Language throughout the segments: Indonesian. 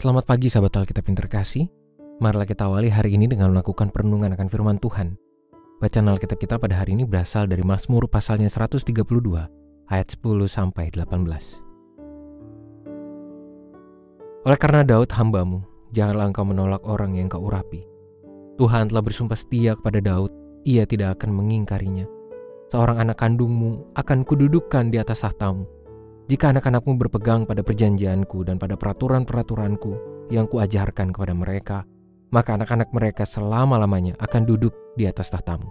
Selamat pagi sahabat Alkitab yang terkasih. Marilah kita awali hari ini dengan melakukan perenungan akan firman Tuhan. Bacaan Alkitab kita pada hari ini berasal dari Mazmur pasalnya 132 ayat 10 sampai 18. Oleh karena Daud hambamu, janganlah engkau menolak orang yang kau urapi. Tuhan telah bersumpah setia kepada Daud, ia tidak akan mengingkarinya. Seorang anak kandungmu akan kududukkan di atas tahtamu jika anak-anakmu berpegang pada perjanjianku dan pada peraturan-peraturanku yang kuajarkan kepada mereka, maka anak-anak mereka selama-lamanya akan duduk di atas tahtamu.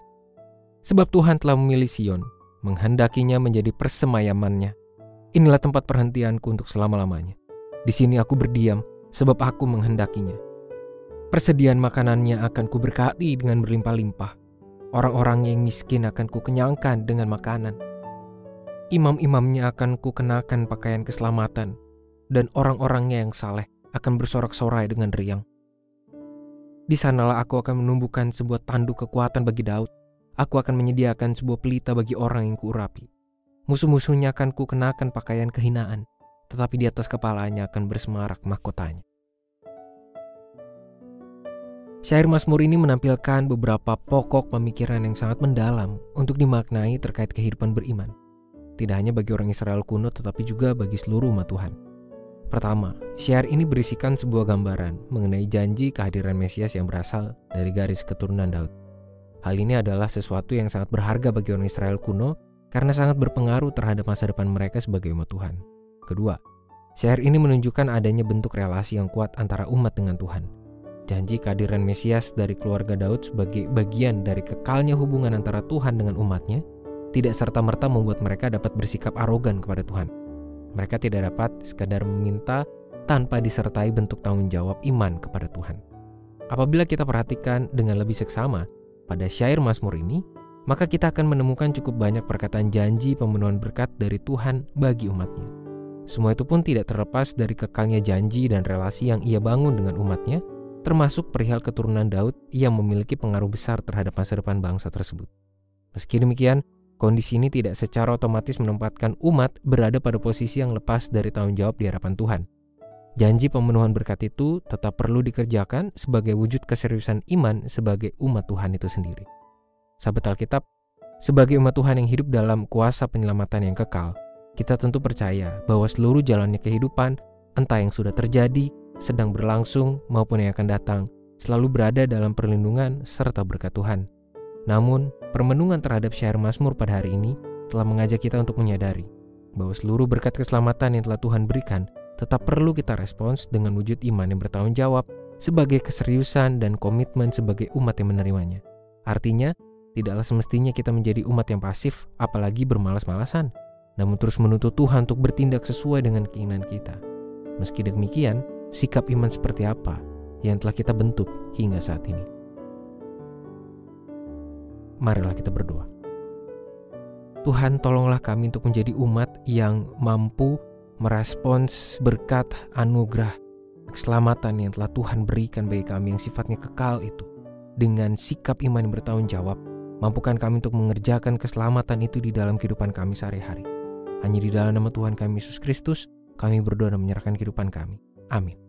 Sebab Tuhan telah memilih Sion, menghendakinya menjadi persemayamannya. Inilah tempat perhentianku untuk selama-lamanya. Di sini aku berdiam, sebab aku menghendakinya. Persediaan makanannya akan kuberkati dengan berlimpah-limpah. Orang-orang yang miskin akan kukenyangkan dengan makanan imam-imamnya akan kukenakan pakaian keselamatan, dan orang-orangnya yang saleh akan bersorak-sorai dengan riang. Di sanalah aku akan menumbuhkan sebuah tanduk kekuatan bagi Daud. Aku akan menyediakan sebuah pelita bagi orang yang kuurapi. Musuh-musuhnya akan kukenakan pakaian kehinaan, tetapi di atas kepalanya akan bersemarak mahkotanya. Syair Mazmur ini menampilkan beberapa pokok pemikiran yang sangat mendalam untuk dimaknai terkait kehidupan beriman tidak hanya bagi orang Israel kuno tetapi juga bagi seluruh umat Tuhan. Pertama, syair ini berisikan sebuah gambaran mengenai janji kehadiran Mesias yang berasal dari garis keturunan Daud. Hal ini adalah sesuatu yang sangat berharga bagi orang Israel kuno karena sangat berpengaruh terhadap masa depan mereka sebagai umat Tuhan. Kedua, syair ini menunjukkan adanya bentuk relasi yang kuat antara umat dengan Tuhan. Janji kehadiran Mesias dari keluarga Daud sebagai bagian dari kekalnya hubungan antara Tuhan dengan umatnya tidak serta-merta membuat mereka dapat bersikap arogan kepada Tuhan. Mereka tidak dapat sekadar meminta tanpa disertai bentuk tanggung jawab iman kepada Tuhan. Apabila kita perhatikan dengan lebih seksama pada syair Mazmur ini, maka kita akan menemukan cukup banyak perkataan janji pemenuhan berkat dari Tuhan bagi umatnya. Semua itu pun tidak terlepas dari kekalnya janji dan relasi yang ia bangun dengan umatnya, termasuk perihal keturunan Daud yang memiliki pengaruh besar terhadap masa depan bangsa tersebut. Meski demikian, Kondisi ini tidak secara otomatis menempatkan umat berada pada posisi yang lepas dari tanggung jawab di hadapan Tuhan. Janji pemenuhan berkat itu tetap perlu dikerjakan sebagai wujud keseriusan iman sebagai umat Tuhan itu sendiri. Sahabat Alkitab, sebagai umat Tuhan yang hidup dalam kuasa penyelamatan yang kekal, kita tentu percaya bahwa seluruh jalannya kehidupan, entah yang sudah terjadi, sedang berlangsung, maupun yang akan datang, selalu berada dalam perlindungan serta berkat Tuhan. Namun, permenungan terhadap syair Mazmur pada hari ini telah mengajak kita untuk menyadari bahwa seluruh berkat keselamatan yang telah Tuhan berikan tetap perlu kita respons dengan wujud iman yang bertanggung jawab sebagai keseriusan dan komitmen sebagai umat yang menerimanya. Artinya, tidaklah semestinya kita menjadi umat yang pasif, apalagi bermalas-malasan, namun terus menuntut Tuhan untuk bertindak sesuai dengan keinginan kita. Meski demikian, sikap iman seperti apa yang telah kita bentuk hingga saat ini? Marilah kita berdoa. Tuhan tolonglah kami untuk menjadi umat yang mampu merespons berkat anugerah keselamatan yang telah Tuhan berikan bagi kami yang sifatnya kekal itu. Dengan sikap iman yang bertanggung jawab mampukan kami untuk mengerjakan keselamatan itu di dalam kehidupan kami sehari-hari. Hanya di dalam nama Tuhan kami Yesus Kristus kami berdoa dan menyerahkan kehidupan kami. Amin